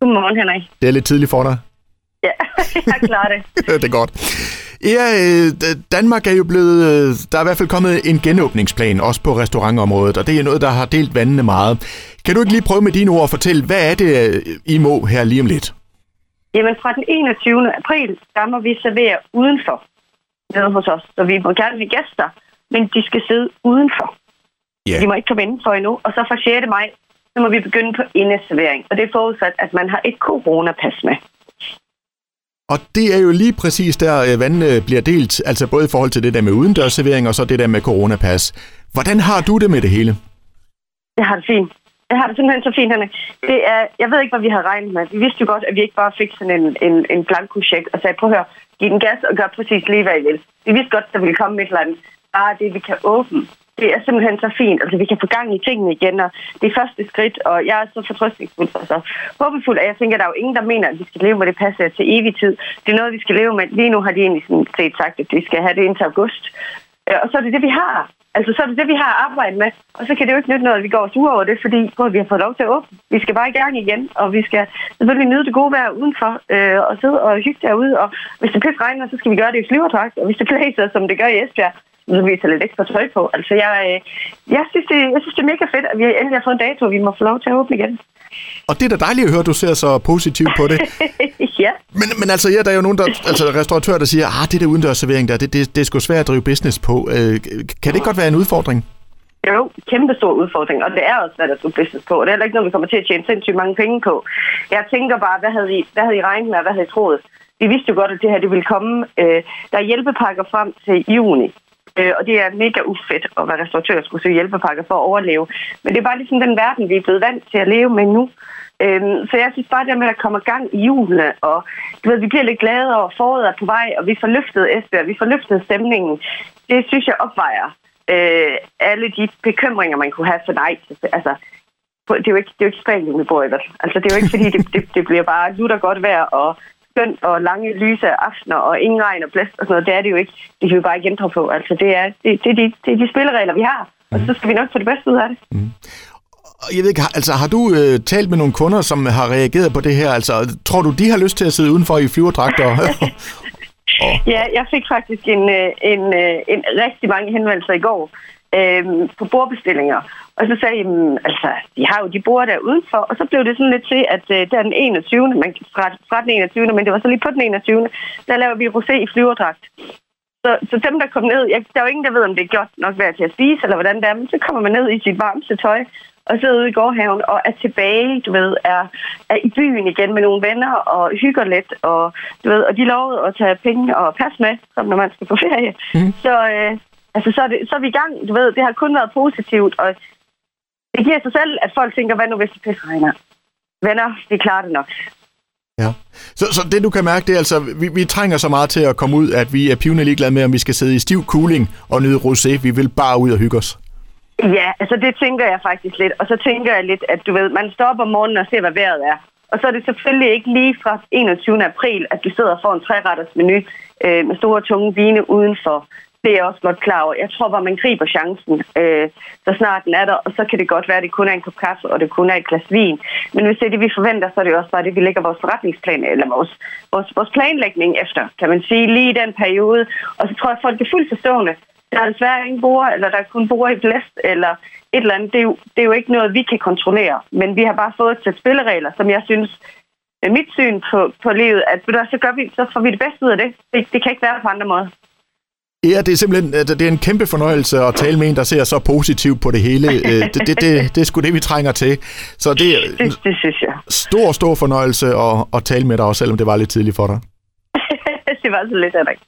Godmorgen, Henrik. Det er lidt tidligt for dig. Ja, jeg klarer det. det er godt. Ja, øh, Danmark er jo blevet, øh, der er i hvert fald kommet en genåbningsplan, også på restaurantområdet, og det er noget, der har delt vandene meget. Kan du ikke lige prøve med dine ord at fortælle, hvad er det, øh, I må her lige om lidt? Jamen, fra den 21. april, der må vi servere udenfor nede hos os. Så vi må gerne have gæster, men de skal sidde udenfor. Ja. De må ikke komme indenfor endnu. Og så fra 6. maj, så må vi begynde på indeservering. Og det er forudsat, at man har et coronapas med. Og det er jo lige præcis der, øh, vandene bliver delt, altså både i forhold til det der med udendørsservering og så det der med coronapas. Hvordan har du det med det hele? Jeg har det fint. Jeg har det simpelthen så fint, Henrik. Det er, jeg ved ikke, hvad vi har regnet med. Vi vidste jo godt, at vi ikke bare fik sådan en, en, en blanko check og sagde, prøv at høre, giv den gas og gør præcis lige, hvad I vil. Vi vidste godt, at der ville komme et eller andet. Bare det, vi kan åbne. Det er simpelthen så fint. Altså, vi kan få gang i tingene igen, og det er første skridt, og jeg er så fortrøstningsfuld og så håbefuld, at jeg tænker, at der er jo ingen, der mener, at vi skal leve med det passer til evig tid. Det er noget, vi skal leve med. Lige nu har de egentlig sådan set sagt, at vi skal have det indtil august. Øh, og så er det det, vi har. Altså, så er det det, vi har at arbejde med. Og så kan det jo ikke nytte noget, at vi går os over det, fordi prøv, vi har fået lov til at åbne. Vi skal bare i gang igen, og vi skal selvfølgelig nyde det gode vejr udenfor, øh, og sidde og hygge derude. Og hvis det pisse regner, så skal vi gøre det i flyverdragt. Og hvis det blæser, som det gør i Esbjerg, så vi tager lidt ekstra tøj på. Altså, jeg, øh, jeg, synes, det, jeg synes, det er mega fedt, at vi endelig har fået en dato, og vi må få lov til at åbne igen. Og det er da dejligt at høre, at du ser så positivt på det. ja. Men, men altså, ja, der er jo nogen, der, altså restauratører, der siger, ah, det der udendørsservering der, det, det, det er sgu svært at drive business på. Øh, kan det ikke godt være en udfordring? Jo, kæmpe stor udfordring, og det er også svært at drive business på, og det er heller ikke noget, vi kommer til at tjene sindssygt mange penge på. Jeg tænker bare, hvad havde I, hvad havde I regnet med, og hvad havde I troet? Vi vidste jo godt, at det her det ville komme. Øh, der er hjælpepakker frem til juni, øh, og det er mega ufedt at være restauratør og skulle søge hjælpepakker for at overleve. Men det er bare ligesom den verden, vi er blevet vant til at leve med nu. Øhm, så jeg synes bare, det med, at der kommer gang i julene, og du ved, vi bliver lidt glade over, foråret er på vej, og vi får løftet Esbjerg, vi får løftet stemningen. Det synes jeg opvejer øh, alle de bekymringer, man kunne have for nej. Altså, det er jo ikke, det er jo ikke Spanien, vi bor i, vel? Altså, det er jo ikke, fordi det, det, det bliver bare lutter godt vejr og skønt og lange lyse aftener og ingen regn og blæst og sådan noget. Det er det jo ikke. Det kan vi bare ikke ændre på. Altså, det er, det, det, er de, det er de spilleregler, vi har. Og så skal vi nok få det bedste ud af det. Og Jeg ved ikke, altså har du øh, talt med nogle kunder, som har reageret på det her? Altså, tror du, de har lyst til at sidde udenfor i flyverdragter? Ja, jeg fik faktisk en, øh, en, øh, en rigtig mange henvendelser i går øh, på bordbestillinger. Og så sagde jeg, "Jamen, altså, de har jo de bord der udenfor. Og så blev det sådan lidt til, at øh, der den 21. Man, fra, fra den 21. Men det var så lige på den 21. Der laver vi rosé i flyverdragt. Så, så dem, der kom ned, jeg, der er jo ingen, der ved, om det er godt nok værd til at spise, eller hvordan det er, men så kommer man ned i sit varmeste tøj, og sidder ude i gårdhaven, og er tilbage, du ved, er, er i byen igen med nogle venner, og hygger lidt, og, du ved, og de lovede at tage penge og pas med, som når man skal på ferie. Mm. Så, øh, altså, så, er det, så er vi i gang, du ved, det har kun været positivt, og det giver sig selv, at folk tænker, hvad nu hvis det pisse regner? Venner, vi klarer det nok. ja. Så, så det du kan mærke, det er altså, vi, vi trænger så meget til at komme ud, at vi er pivende ligeglade med, om vi skal sidde i stiv cooling og nyde rosé. Vi vil bare ud og hygge os. Ja, altså det tænker jeg faktisk lidt. Og så tænker jeg lidt, at du ved, man står op om morgenen og ser, hvad vejret er. Og så er det selvfølgelig ikke lige fra 21. april, at du sidder og får en træretters menu øh, med store tunge vine udenfor. Det er jeg også godt klar over. Jeg tror bare, man griber chancen, øh, så snart den er der. Og så kan det godt være, at det kun er en kop kaffe, og det kun er et glas vin. Men hvis det er det, vi forventer, så er det også bare det, vi lægger vores forretningsplan, eller vores, vores, vores planlægning efter, kan man sige, lige i den periode. Og så tror jeg, at folk er fuldt forstående. Der er desværre ingen bruger, eller der er kun bruger i blæst, eller et eller andet. Det er, jo, det er jo ikke noget, vi kan kontrollere. Men vi har bare fået et sæt spilleregler, som jeg synes, med mit syn på, på livet, at så, gør vi, så får vi det bedste ud af det. det. Det kan ikke være på andre måder. Ja, det er simpelthen altså, det er en kæmpe fornøjelse at tale med en, der ser så positivt på det hele. Øh, Det, det, det, det er sgu det, vi trænger til. Så det er Det, det synes jeg. stor, stor fornøjelse at, at tale med dig, også selvom det var lidt tidligt for dig. det var så lidt, Henrik.